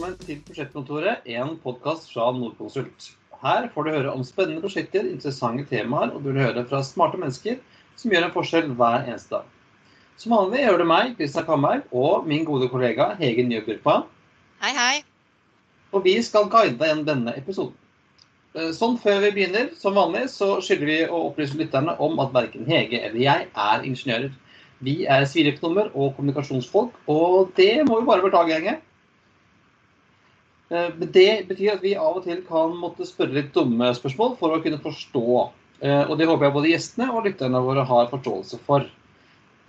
Velkommen til Prosjektkontoret, en podkast fra Nordkonsult. Her får du høre om spennende prosjekter, interessante temaer, og du vil høre fra smarte mennesker som gjør en forskjell hver eneste dag. Som vanlig gjør det meg, Kristian Kammerg, og min gode kollega Hege Njøbyrpa. Hei, hei. Og vi skal guide deg gjennom denne episoden. Eh, Sånn før vi begynner, som vanlig, så skylder vi å opplyse lytterne om at verken Hege eller jeg er ingeniører. Vi er siviløkonomer og kommunikasjonsfolk, og det må vi bare beklage, Hege. Eh, men Det betyr at vi av og til kan måtte spørre litt dumme spørsmål for å kunne forstå. Eh, og det håper jeg både gjestene og lytterne våre har forståelse for.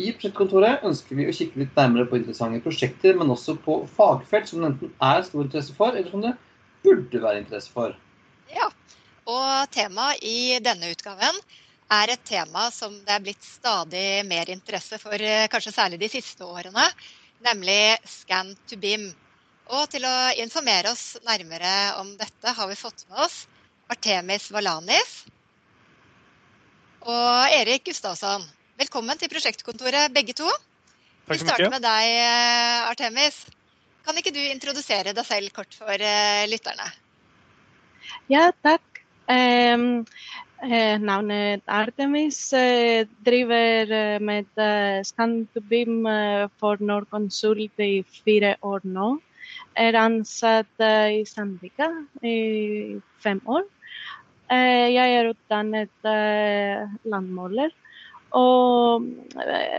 I prosjektkontoret ønsker vi å kikke litt nærmere på interessante prosjekter, men også på fagfelt som det enten er stor interesse for, eller som det burde være interesse for. Ja. Og temaet i denne utgaven er et tema som det er blitt stadig mer interesse for, eh, kanskje særlig de siste årene, nemlig Scan to BIM. Og til å informere oss nærmere om dette har vi fått med oss Artemis Valanis og Erik Gustavsson. Velkommen til prosjektkontoret, begge to. Tack Vi starter med deg, eh, Artemis. Kan ikke du introdusere deg selv kort for eh, lytterne? Ja, takk. Em, eh, navnet Artemis eh, driver eh, med eh, Scan to BIM eh, for Norconsult i fire år nå. Eh, är ansatt eh, i Sandvika i fem år. Eh, jag är utdannad landmålare. Och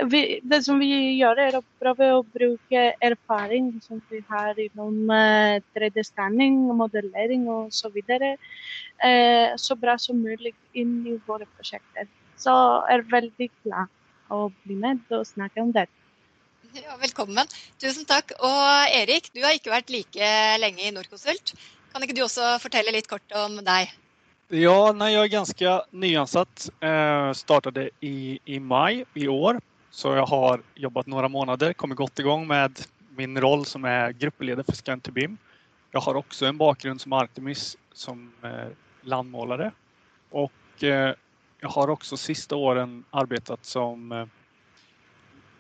vi, det som vi gör är att prova att bruka erfaring som vi har inom eh, 3D-skanning, modellering och så Eh, så bra som möjligt in i våra projekt. Så är väldigt glad att bli med och snacka om det. Ja, velkommen. Tusen takk. Og Erik, du har ikke vært like lenge i Norconsult. Kan ikke du også fortelle litt kort om deg? Ja, nej, jag är ganska nyansatt. Eh, startade i, i maj i år. Så jag har jobbat några månader, kommit gott igång med min roll som är gruppledare för Scan to Jag har också en bakgrund som Artemis som eh, landmålare. Och eh, jag har också sista åren arbetat som eh,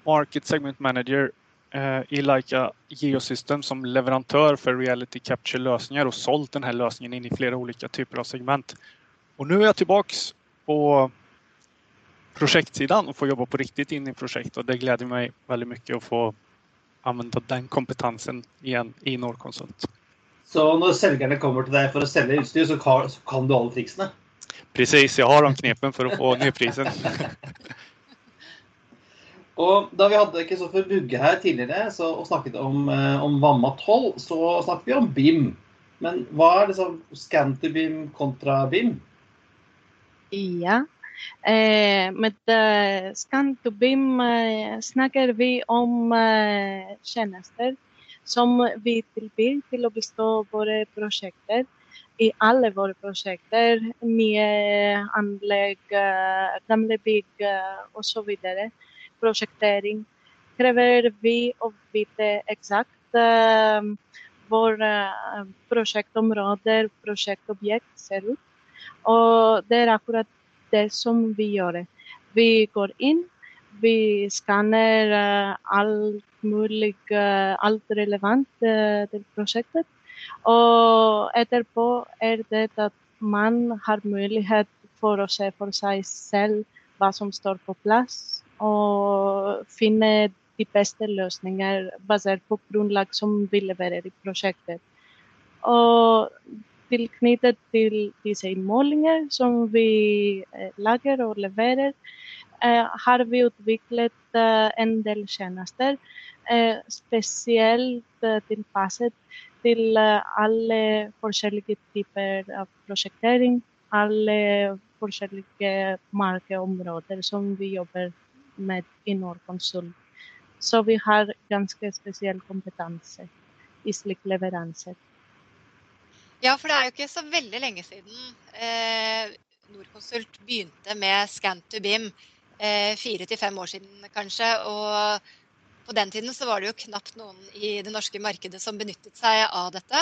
Market Segment Manager eh, i Leica Geosystem som leverantör för reality capture-lösningar och sålt den här lösningen in i flera olika typer av segment. Och nu är jag tillbaks på projektsidan och får jobba på riktigt in i projekt och det gläder mig väldigt mycket att få använda den kompetensen igen i Norrkonsult. Så når selgerne kommer til deg for å selge utstyr, så kan, så kan du alle triksene. Precis, jag har de knepen för att få nedprisen. Og da vi hadde Kristoffer Bugge her tidligere så, og snakket om, eh, om Vamma 12, så snakket vi om BIM. Men hva er liksom scan BIM kontra BIM? Ja. Eh, med eh, Scan BIM eh, snakker vi om eh, tjenester som vi tilbyr til å bestå våre prosjekter. I alle våre prosjekter, nye anlegg, eh, gamle bygg eh, osv projektering kräver vi att veta exakt eh, hvor eh, projektobjekt ser ut. Och det är akkurat det som vi gör. Vi går in, vi skannar eh, möjligt, eh, allt eh, relevant eh, projektet. Och Og är det att man har möjlighet för att se för sig själv vad som står på plats og finne de beste løsninger basert på grunnlag som vi eh, leverer i prosjektet. Og tilknyttet til disse innmålinger som vi lager og leverer, eh, har vi utviklet eh, en del tjenester speciellt spesielt eh, tilpasset til alle forskjellige typer av prosjektering, alle forskjellige markområden som vi jobber med i Norconsult. Så vi har ganska speciell kompetens i släktleveranser. Ja, för det är ju inte så väldigt länge sedan eh, Norconsult började med Scan to BIM. Eh, fyra till fem år sedan kanske. Och på den tiden så var det ju knappt någon i det norska marknaden som benyttet sig av detta.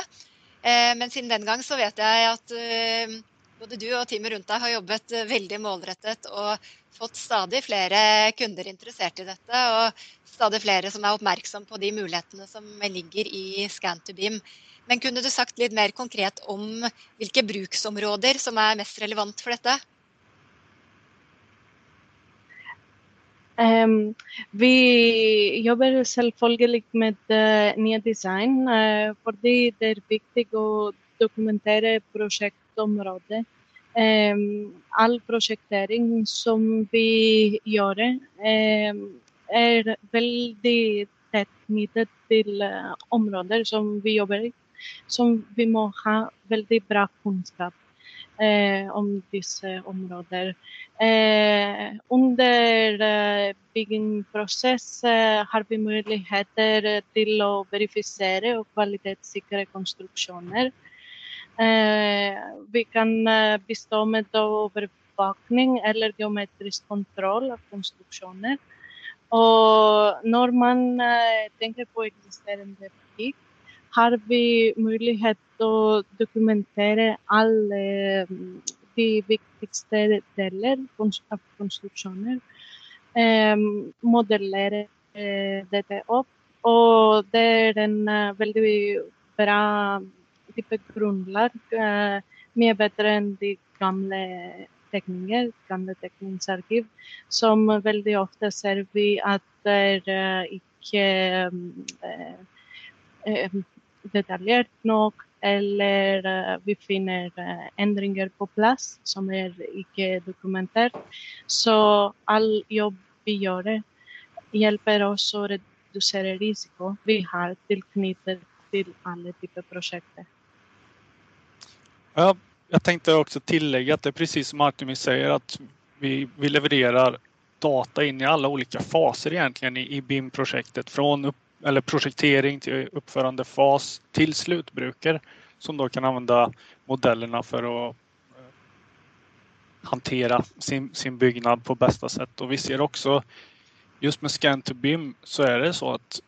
Eh, men sedan den gang så vet jag att eh, både du och teamet rundt deg har jobbat eh, väldigt målrettet och fått stadig flere kunder intresserade i detta och stadig flere som är oppmerksom på de mulighetene som ligger i Scan2Beam. Men kunde du sagt lite mer konkret om vilka bruksområden som är mest relevant för detta? Um, vi jobbar selvfølgelig med eh, uh, nya design uh, fordi det är viktigt att dokumentera projekt område. Ehm, all projektering som vi gör ehm, är väldigt tätt knutet till eh, områden som vi jobbar i, som vi må ha väldigt bra kunskap eh, om dessa områden. Eh, under eh, eh har vi möjligheter till att verifiera och kvalitetssäkra konstruktioner. Eh, vi kan eh, bistå med övervakning eller geometrisk kontroll av konstruktioner. Och när man eh, tänker på existerande praktik har vi möjlighet att dokumentera alla eh, de viktigaste delarna av konstruktioner. Ehm, modellera eh, detta uh, dette det är en uh, bra type grunnlag. Uh, eh, mye bedre enn de gamla teckningar, gamla teckningsarkiv, som väldigt ofta ser vi att det er eh, icke um, detaljerat nog eller vi finner ändringar på plats som är icke dokumenterat. Så all jobb vi gör hjälper oss att reducera risiko vi har tilknyttet till alla typer av projekt. Ja, jag tänkte också tillägga att det är precis som Artemis säger att vi, vi levererar data in i alla olika faser egentligen i, i BIM-projektet. Från upp, eller projektering till uppförandefas till slutbrukare som då kan använda modellerna för att eh, hantera sin, sin byggnad på bästa sätt. Och vi ser också just med Scan to BIM så är det så att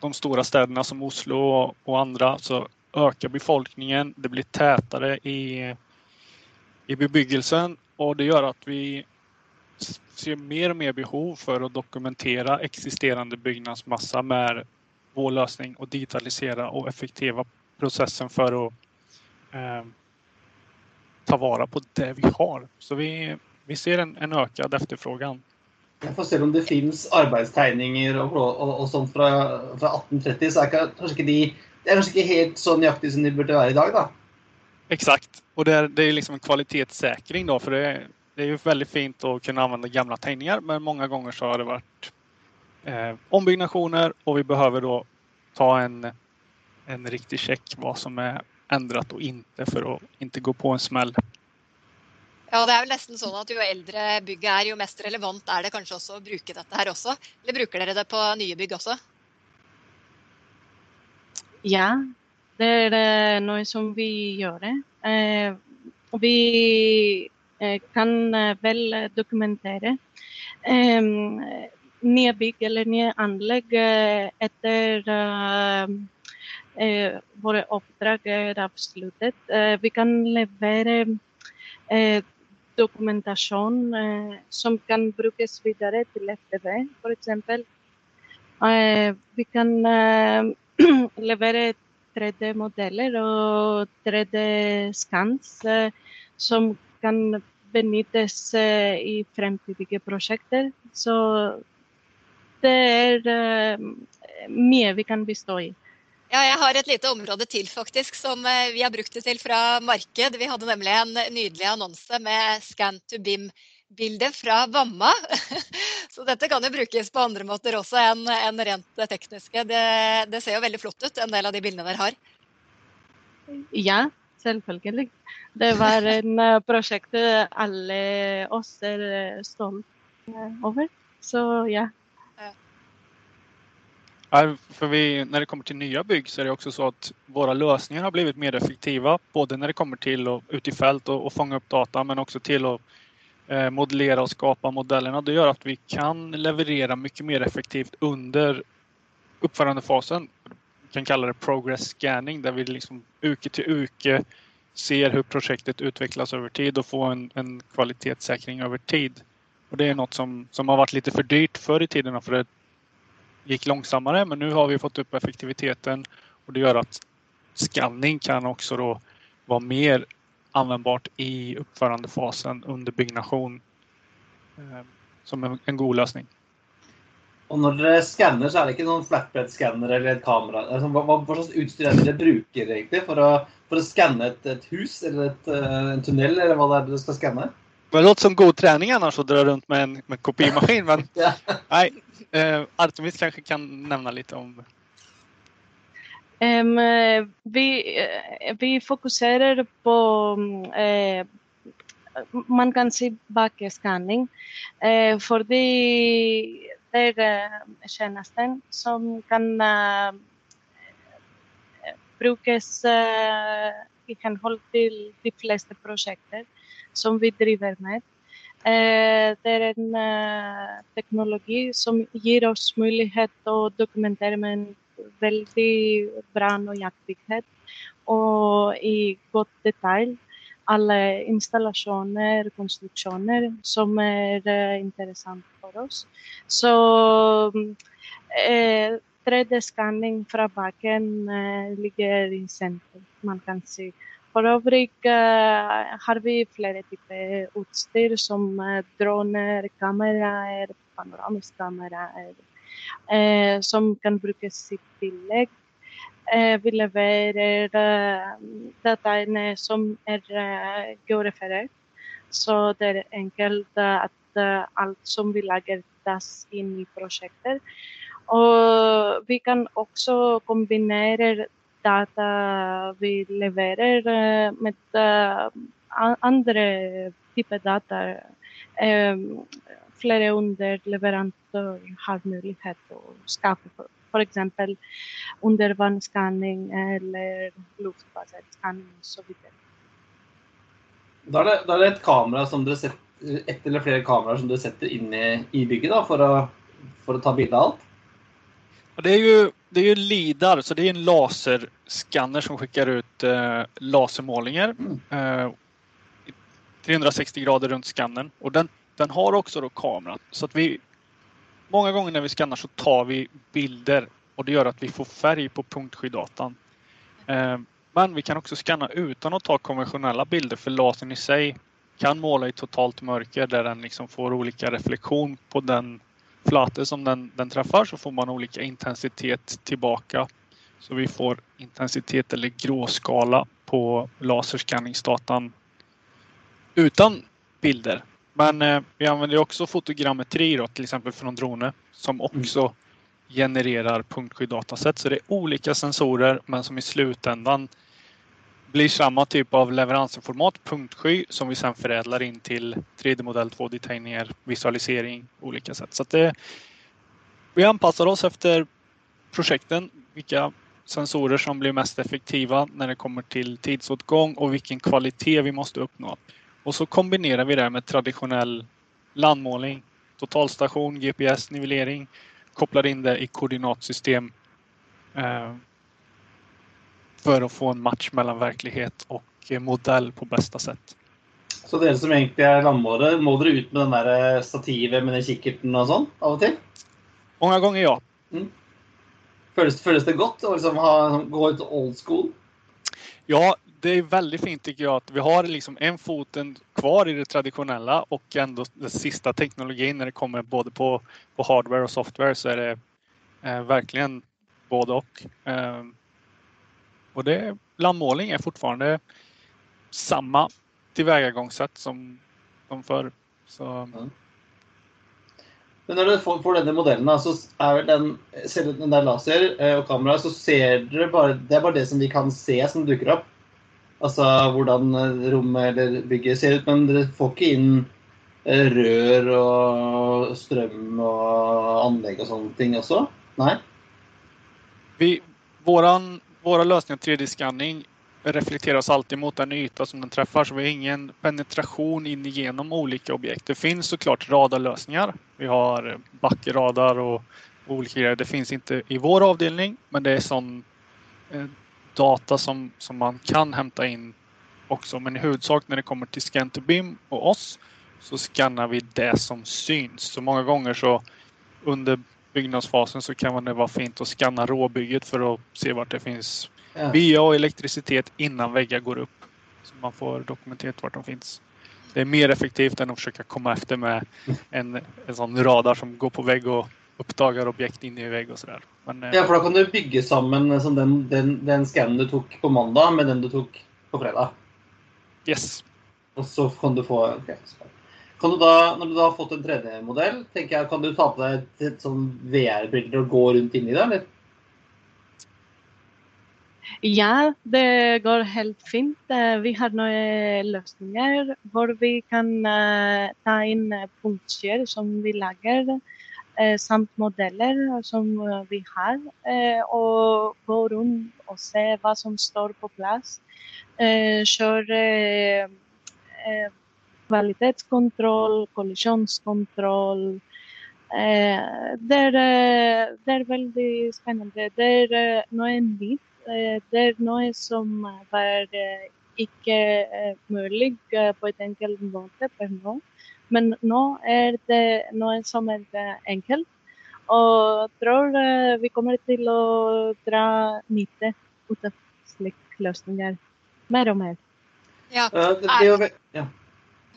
de stora städerna som Oslo och andra så ökar befolkningen. Det blir tätare i, i bebyggelsen och det gör att vi ser mer och mer behov för att dokumentera existerande byggnadsmassa med vår lösning och digitalisera och effektiva processen för att eh, ta vara på det vi har. Så vi, vi ser en, en ökad efterfrågan. Jag får se om det finns arbetsteckningar och, och, och sånt från 1830, så är kanske inte de det er kanskje ikke helt så nøyaktig som de burde være i dag, da. Exakt, och det är, det är liksom en kvalitetssäkring då, för det, det är ju väldigt fint att kunna använda gamla tegningar, men många gånger så har det varit eh, ombyggnationer och vi behöver då ta en, en riktig check vad som är ändrat och inte för att inte gå på en smäll. Ja, det er vel nesten sånn at Jo eldre bygget er, jo mest relevant er det kanskje også å bruke dette her også? Eller bruker dere det på nye bygg også? Ja, det är något som vi gör. Eh, vi eh, kan eh, väl dokumentera ehm, nya bygg eller nya anlägg efter etter eh, är oppdrag vi kan leverera dokumentation som kan brukas vidare till FTV, för exempel. vi kan levere 3D-modeller och 3D-scans eh, som kan benyttes i framtida projekt. Så det eh, är mycket vi kan bestå i. Ja, jag har ett litet område till faktiskt som eh, vi har brukt det till från marked. Vi hade nämligen en nydelig annons med scan to BIM BIM-bilde fra Vamma. Så dette kan jo brukes på andre måter også enn en rent tekniske. Det, det, ser jo veldig flott ut, en del av de bildene dere har. Ja, selvfølgelig. Det var en uh, prosjekt alle oss er eh, stolte over. Så ja. för vi, när det kommer till nya bygg så är det också så att våra lösningar har blivit mer effektiva. Både när det kommer till att ut i fält och, och fånga upp data men också till att eh, Eh, modellera och skapa modellerna. Det gör att vi kan leverera mycket mer effektivt under uppförandefasen. Vi kan kalla det progress scanning där vi liksom uke till uke ser hur projektet utvecklas över tid och får en, en kvalitetssäkring över tid. Och det är något som, som har varit lite för dyrt förr i tiden för det gick långsammare men nu har vi fått upp effektiviteten och det gör att skanning kan också då vara mer användbart i uppförandefasen under byggnation eh, som en, en god lösning. Och när dere skanner, så är det inte någon flatbed-skanner eller ett kamera. Alltså, vad, vad, vad slags utstyr är det dere bruker egentlig for å, for å skanne et, et hus eller et, uh, en tunnel, eller vad det är du ska skanna? Det låter som god träning annars att dra runt med en med kopimaskin. Men Ja. nej, eh, Artemis kanske kan nämna lite om eh, Eh, vi, eh, vi fokuserar på mm, eh, man kan se backscanning Eh, för det är tjänsten som kan brukas i henhåll till de flesta projekt som vi driver med. Eh, det är en teknologi som ger oss möjlighet att dokumentera med väldigt bra nöjaktighet och i god detalj alla installationer, konstruktioner som är eh, intressant för oss. Så eh, 3D-scanning från backen eh, ligger i centrum, man kan se. För övrigt eh, har vi flera typer av utstyr som eh, droner, kameror, panoramisk kamera eh, som kan brukas i tillägg. Eh, vi levererar eh, dataene som är eh, georefererat. Så det är enkelt eh, att eh, allt som vi lägger tas in i projektet. Och vi kan också kombinera data vi levererar eh, med eh, andra typer av data. Eh, Flera underleverantörer har möjlighet att skapa för, för exempel undervattensskanning eller luftbaserad skanning och så vidare. Da er, det, da er det et kamera som dere setter, ett eller flere kameraer som dere setter inn i, i bygget da, for, å, for å ta bilde av? Och det är ju, det är ju LIDAR, så det är en laserskanner som skickar ut eh, lasermålningar. Eh, 360 grader runt skannern. Och den, den har också då kameran. Så att vi, många gånger när vi skannar så tar vi bilder och det gör att vi får färg på punktskyddatan. Eh, men vi kan också skanna utan att ta konventionella bilder för lasern i sig kan måla i totalt mörker där den liksom får olika reflektion på den flate som den, den träffar så får man olika intensitet tillbaka. Så vi får intensitet eller gråskala på laserskanningsdatan utan bilder. Men eh, vi använder också fotogrammetri då, till exempel från droner som också genererar punktskyddataset. Så det är olika sensorer men som i slutändan blir samma typ av leveransinformat, punktsky, som vi sedan förädlar in till 3D-modell, 2D-tegningar, visualisering, olika sätt. Så det, vi anpassar oss efter projekten, vilka sensorer som blir mest effektiva när det kommer till tidsåtgång och vilken kvalitet vi måste uppnå. Och så kombinerar vi det med traditionell landmålning, totalstation, GPS, nivellering, kopplar in det i koordinatsystem eh, för att få en match mellan verklighet och eh, modell på bästa sätt. Så dere som egentlig er landmålere, må dere ut med den der eh, stativet med den kikkerten og sånn av og til? Många gånger ja. Føles, føles det godt å liksom ha, gå ut old school? Ja, det är väldigt fint tycker jag att vi har liksom en foten kvar i det traditionella och ändå den sista teknologin när det kommer både på, på hardware och software så är det eh, verkligen både och. Eh, och det, landmålning är fortfarande samma tillvägagångssätt som, som förr. Så, mm. Men när du får, får denne modellen, så är den Selv den där laser eh, och kamera, så ser du bara Det är bara det som vi kan se som dukker upp. Altså hvordan eh, rommet eller bygget ser ut. Men dere får ikke inn eh, rør og strøm og anlegg og sånne ting også? Nei? vi, våran, våra lösningar 3D-scanning reflekteras alltid mot den yta som den träffar så vi har ingen penetration in genom olika objekt. Det finns såklart radarlösningar. Vi har backradar och olika grejer. Det finns inte i vår avdelning men det är sån eh, data som, som man kan hämta in också. Men i huvudsak när det kommer till Scan to BIM och oss så skannar vi det som syns. Så många gånger så under byggnadsfasen så kan det vara fint att skanna råbygget för att se vart det finns. VA och elektricitet innan väggar går upp. Så man får dokumenterat vart de finns. Det är mer effektivt än att försöka komma efter med en, en sån radar som går på vägg och uppdagar objekt i vägg och sådär. Men, eh, ja, för då kan du bygga samman som den, den, den scannen du tog på måndag med den du tog på fredag. Yes. Och så kan du få okay. Kan du da, når du da har fått en 3D-modell, tenker jeg, kan du ta på deg et, sånn VR-briller og gå rundt inni det, eller? Ja, det går helt fint. Eh, vi har noen løsninger hvor vi kan ta inn punktskyr som vi lager, Eh, samt modeller som eh, vi har, eh, och gå runt och se vad som står på plats. Kör kvalitetskontroll, kollisionskontroll. Eh, det, är eh, det, er. Det är eh, nytt. Det är något som var möjligt mulig på ett enkelt måte för någon. Men nå er det noe som er enkelt. Og jeg tror vi kommer til å dra nytte ut av slike løsninger mer og mer. Ja. det, ja.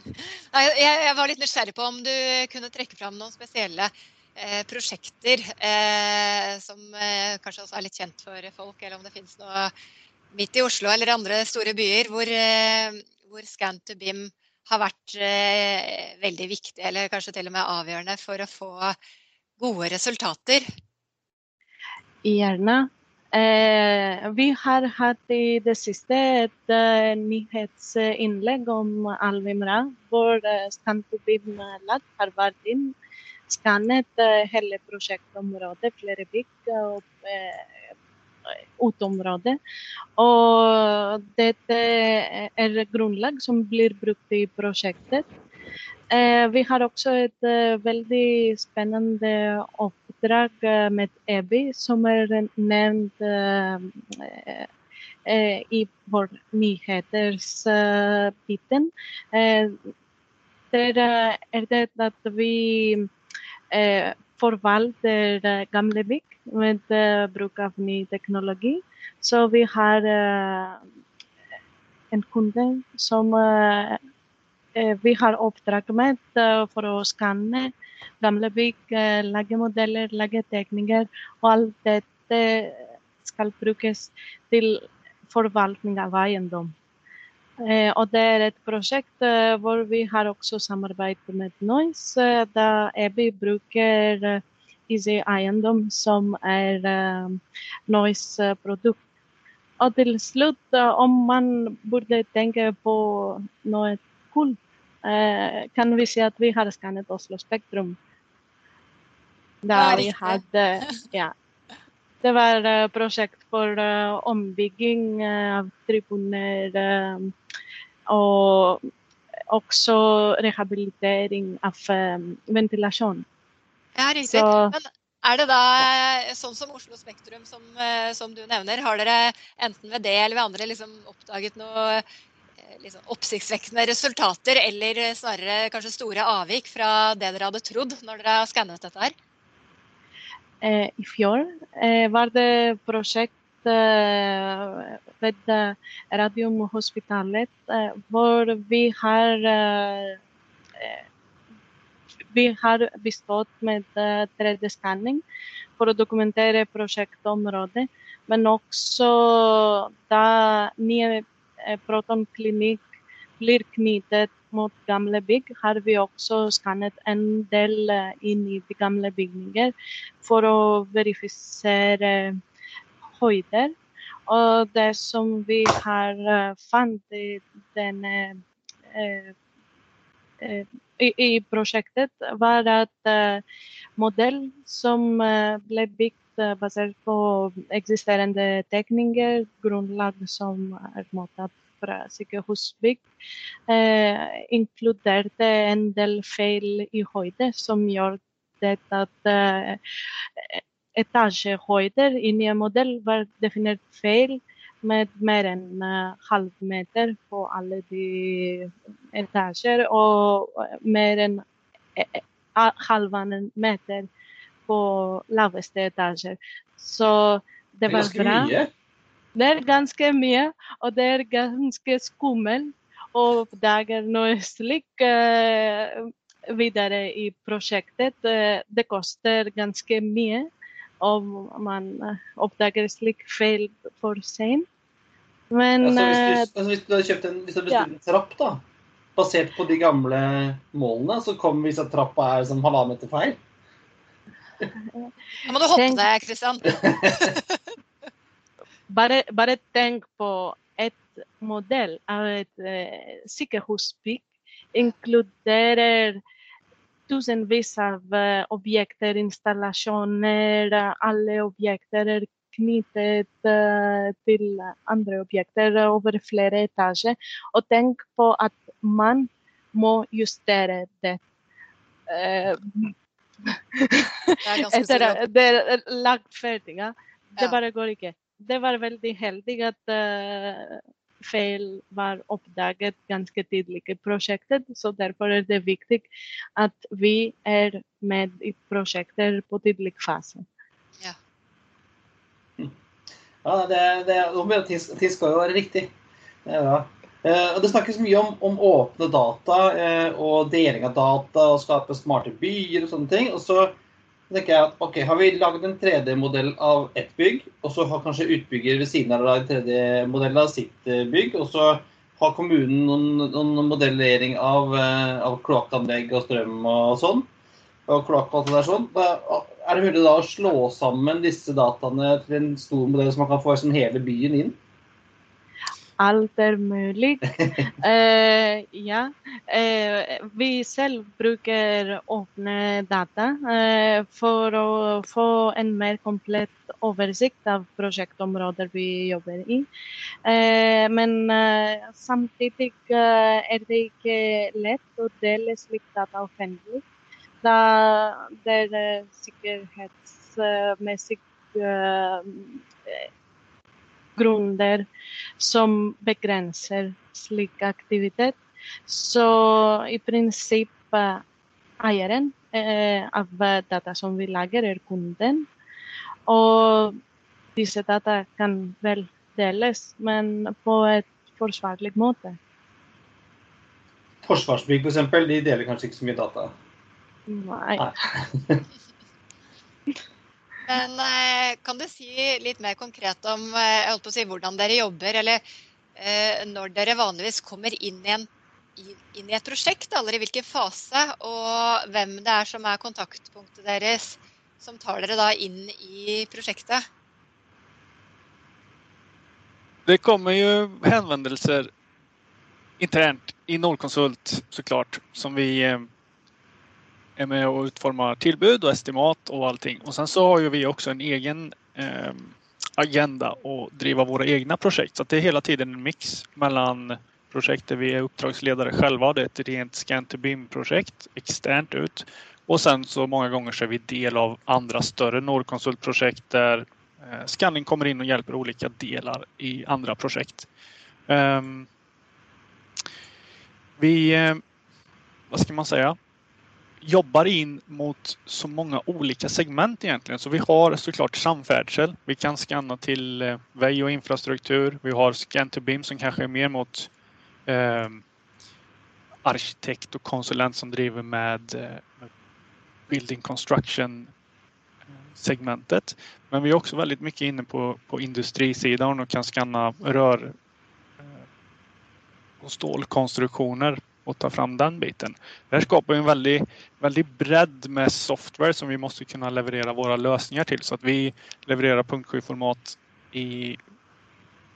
Jeg, var litt nysgjerrig på om du kunne trekke fram noen spesielle eh, prosjekter eh, som eh, kanskje også er litt kjent for folk, eller om det finnes noe midt i Oslo eller andre store byer hvor, eh, hvor Scan to BIM har varit eh, väldigt viktig, eller kanske till och med avgörande för att få goda resultat. Gärna. Eh, vi har haft i det sista ett eh, nyhetsinlägg om Alvimra. Vår eh, Stantubim-ladd har varit in, skannat eh, hela projektområdet, flera byggnader och eh, utområde. Och det är grundlag som blir brukt i projektet. Eh, vi har också ett eh, väldigt spännande uppdrag eh, med EBI som är nämnt i vår nyhetsbiten. Där är det att vi förvaltar gamla bygg med eh, bruk av ny teknologi. Så vi har eh, en kund som eh, vi har uppdrag med för att skanna gamla bygg, eh, lägga modeller, lägga teckningar och allt detta ska brukas till förvaltning av egendom. Och det är ett projekt där vi har också samarbete med Noise där EBI brukar IC egendom som är Noise produkt. Och till slut, om man borde tänka på något coolt eh, kan vi se att vi har skannat Oslo Spektrum. Där vi hade, ja, det var projekt för ombygging av tribuner och också rehabilitering av ventilation. Ja, riktigt. Så, är det då sånn som Oslo Spektrum som, som, du nämner, har dere enten ved det eller ved andre liksom oppdaget noe liksom, oppsiktsvekkende resultater, eller snarere kanskje store avvik fra det dere hadde trodd når dere har skannet dette her? Eh, I fjor eh, var det prosjekt eh, Radiumhospitalet eh, eh, eh, vi har eh, vi har bestått med 3D-skanning för att dokumentera projektområdet men också där nye eh, protonklinik blir knutet mot gamla bygg har vi också skannat en del in i de gamla byggnader för att verifiera höjder. Och det som vi har eh, funnit i, den, eh, eh, eh, i, i projektet var att modell som blev byggd baserat på existerande teckningar, grundlag som är måttat för psykosbygg, eh, inkluderade en del fel i höjder som gör det att etagehöjder i nya modell var definierat fel med mer än uh, halv meter på alla de etager och mer än uh, halvan meter på lavaste etager. Så det, var bra. Mycket. Det är ganska mycket och det är ganska skummelt och diagnostik uh, vidare i projektet. Det kostar ganska mycket om man uppdagar slickfel för sent. Men alltså, hvis, du, altså, hvis du hadde kjøpt en, hvis du ja. en trapp, da, basert på de gamle målene, så kommer hvis trappa er som halvannen meter feil? Da må du hoppe deg, Kristian. bare, bare tenk på et modell av et uh, sykehusbygg inkluderer tusenvis av uh, objekter, installationer, alla objekter är knutet uh, till andra objekter över flera etager. Och tänk på att man må justera det. Det är, lagt färdiga. Det bara går inte. Det var väldigt heldigt att fel var uppdagat ganska tidigt i projektet. Så därför är det viktigt att vi är med i projektet på tidig fas. Ja. Ja, det, det, de ting skal jo være riktig. Det er bra. Eh, det snakkes mye om, om åpne data eh, og deling av data og skape smarte byer og sånne ting. Og så tenker jeg at ok, har vi lagd en 3D-modell av ett bygg, og så har kanskje utbygger ved siden av en 3D-modell av sitt eh, bygg, og så har kommunen noen, noen modellering av, eh, av kloakkanlegg og strøm og sånn, og kloakk og alt det der sånn, da, er det mulig da å slå sammen disse dataene til en stor modell som man kan få sånn hele byen inn? Allt är möjligt. eh, ja. Eh, vi själv brukar öppna data eh, för att få en mer komplett översikt av projektområden vi jobbar i. Eh, men eh, samtidigt eh, är det inte lätt att dela slik data offentligt. Da det är säkerhetsmässigt grunder som begränsar slik aktivitet. Så i princip ägaren eh, av data som vi lägger är kunden. Och dessa data kan väl delas, men på ett försvarligt måte. Forsvarsbygg for eksempel, de deler kanskje ikke så mye data? Nei. Nei. Men eh, kan du si litt mer konkret om eh, jeg holdt på å si, hvordan dere jobber, eller eh, når dere vanligvis kommer inn i, en, inn i et prosjekt, eller i hvilken fase, og hvem det er som er kontaktpunktet deres som tar dere da inn i projektet? Det kommer ju hänvändelser internt i Nordkonsult såklart som vi eh, är med och utformar tillbud och estimat och allting. Och sen så har ju vi också en egen eh, agenda och driva våra egna projekt. Så det är hela tiden en mix mellan projekt där vi är uppdragsledare själva. Det är ett rent scan to BIM projekt externt ut. Och sen så många gånger så är vi del av andra större Nordkonsultprojekt där eh, scanning kommer in och hjälper olika delar i andra projekt. Um, vi, eh, vad ska man säga? Jobbar in mot så många olika segment egentligen. Så vi har såklart samfärdsel. Vi kan scanna till eh, väg och infrastruktur. Vi har scan to BIM som kanske är mer mot eh, arkitekt och konsulent som driver med eh, building construction eh, segmentet. Men vi är också väldigt mycket inne på, på industrisidan och kan scanna rör eh, och stålkonstruktioner och ta fram den biten. Det här skapar en väldigt, väldigt bredd med software som vi måste kunna leverera våra lösningar till så att vi levererar punkt i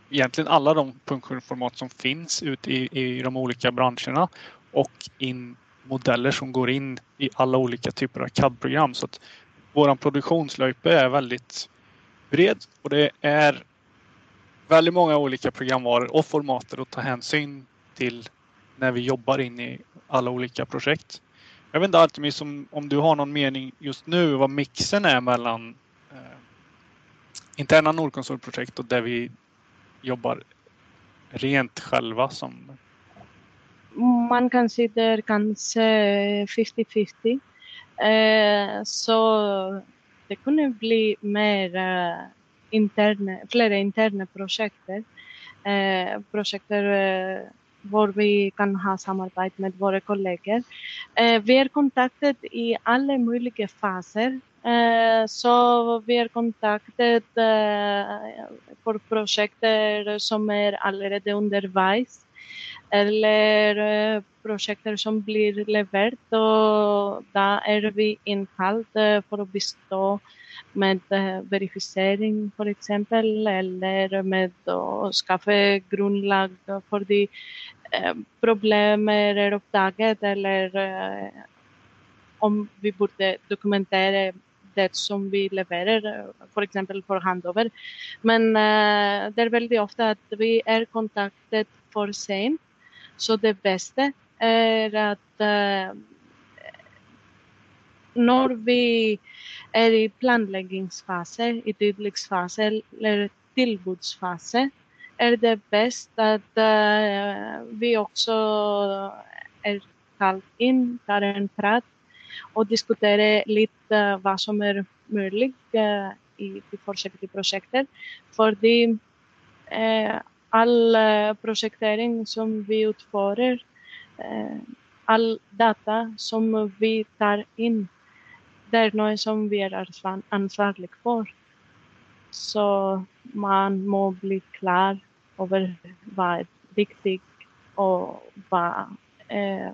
egentligen alla de punkt som finns ute i, i de olika branscherna och in modeller som går in i alla olika typer av CAD-program. Så att våran produktionslöjpe är väldigt bred och det är väldigt många olika programvaror och formater att ta hänsyn till när vi jobbar in i alla olika projekt. Jag vet inte Artemis om, om du har någon mening just nu vad mixen är mellan eh, interna Nordkonsultprojekt och där vi jobbar rent själva som man kan se där kanske 50-50. Eh, så det kunde bli mer eh, interna, flera interna projekt. Eh, projekt eh, var vi kan ha samarbete med våra kollegor. Eh, vi är kontaktade i alla möjliga faser. Eh, så vi är kontaktade eh, för projekt som är allerede undervis eller projekt som blir levererat och där är vi inkallade för att bistå med verifiering till exempel eller med att skaffa grundlag för de Eh, problem är upptaget eller eh, om vi borde dokumentera det som vi levererar, för exempel för handover. Men eh, det är väldigt ofta att vi är kontaktade för sent så det bästa är att när vi är i planläggningsfasen, i tydlighetsfasen eller tillbudsfasen är det bäst att uh, vi också är kallt in, tar en prat och diskuterar lite eh, vad som är möjligt uh, i, i projekt projektet. För det, all projektering som vi utför, all data som vi tar in, det är något som vi är ansvariga för. Så man må bli klar över vad är viktigt och vad, eh,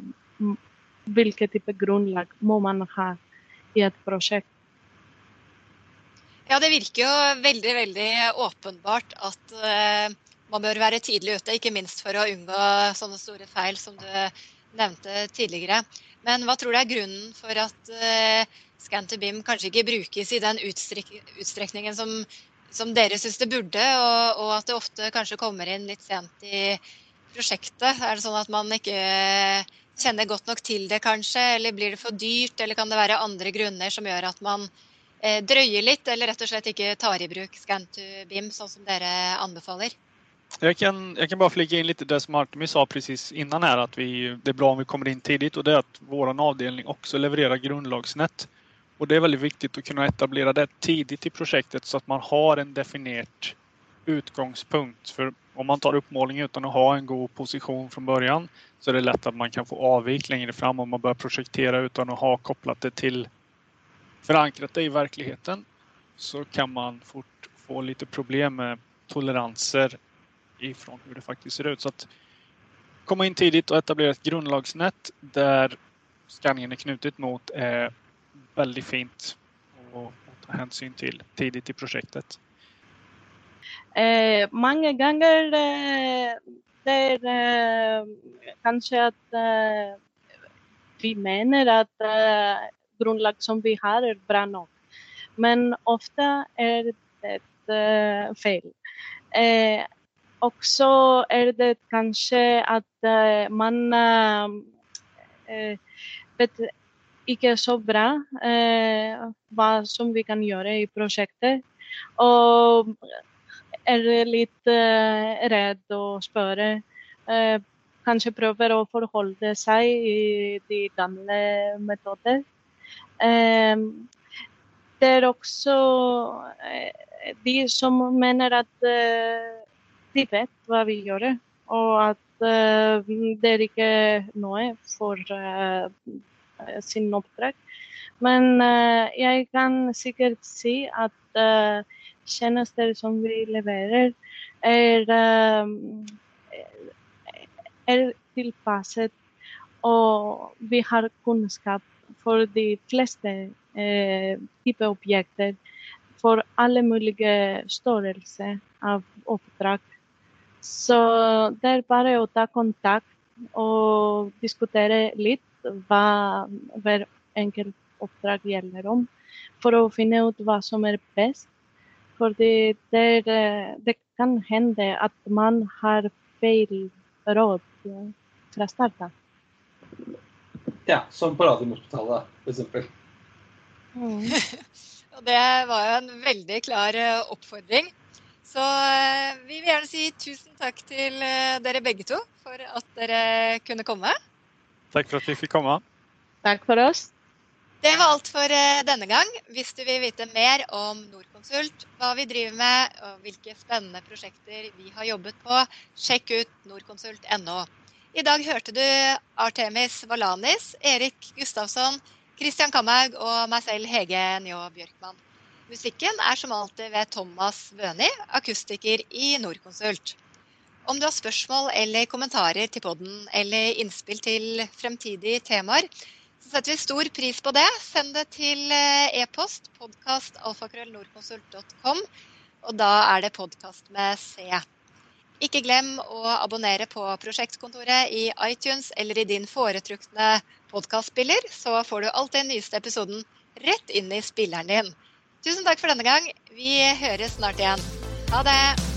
vilken typ av grundlag må man ha i ett projekt. Ja, det verkar ju väldigt, väldigt uppenbart att eh, man bör vara tidigt ute, inte minst för att undgå sådana stora fel som du nämnde tidigare. Men vad tror du är grunden för att eh, Scan to BIM kanskje i den utsträckning som, som dere syns det burde, og, og, at det ofte kanskje kommer inn litt sent i prosjektet? Er det sånn at man ikke kjenner godt nok til det, kanskje? Eller blir det for dyrt, eller kan det være andre grunner som gjør at man eh, drøyer litt, eller rett og slett ikke tar i bruk Scan to BIM, sånn som dere anbefaler? Jag kan, jag kan bara flika in lite det som Artemis sa precis innan här att vi, det är bra om vi kommer in tidigt och det är att vår avdelning också levererar grundlagsnät. Och det är väldigt viktigt att kunna etablera det tidigt i projektet så att man har en definierad utgångspunkt. För om man tar uppmålning utan att ha en god position från början så är det lätt att man kan få avvik längre fram om man börjar projektera utan att ha kopplat det till förankrat det i verkligheten så kan man fort få lite problem med toleranser ifrån hur det faktiskt ser ut. Så att komma in tidigt och etablera ett grundlagsnät där skanningen är knutet mot är väldigt fint att ta hänsyn till tidigt i projektet. Eh, många gånger eh, det eh, kanske att eh, vi menar att eh, grundlag som vi har är bra nog. Men ofta är det eh, fel. Eh, också är det kanske att eh, man eh, eh vet Icke så bra eh, vad som vi kan göra i projektet. Och är lite eh, rädd och spöre. Eh, kanske prövar att förhålla sig i de gamla metoder. Eh, det är också de som menar att de vet vad vi gör och att det är inte något för Eh, sin uppdrag. Men uh, jag kan säkert se att uh, tjänster som vi levererar är, uh, är tillpassat och vi har kunskap för de flesta uh, typer av objekt för alla möjliga störelser av uppdrag så det är bara att ta kontakt och diskutera lite vad enkelt uppdrag gäller om för att finna ut vad som är bäst. För det, det, det kan hända att man har fel råd för att starta. Ja, som på Radiumhospitalet till exempel. Mm. det var en väldigt klar uppfordring. Så eh, vi vil gjerne si tusen takk til eh, dere begge to for at dere kunne komme. Tack för att vi fick komma. Tack för oss. Det var alt for eh, denne gang. Hvis du vil vite mer om Norconsult, hva vi driver med og hvilke spennende prosjekter vi har jobbet på, sjekk ut norconsult.no. I dag hørte du Artemis Valanis, Erik Gustavsson, Christian Kamhaug og meg selv Hege Njå Bjørkman. Musikken er som alltid ved Thomas Bøni, akustiker i Norconsult. Om du har spørsmål eller kommentarer til podden eller innspill til fremtidige temaer, så setter vi stor pris på det. Send det til eh, e-post podkastalfakrøllnordkonsult.com, og da er det podkast med C. Ikke glem å abonnere på Prosjektkontoret i iTunes eller i din foretrukne podkastspiller, så får du alltid den nyeste episoden rett inn i spilleren din. Tusen takk for denne gang. Vi høres snart igjen. Ha det!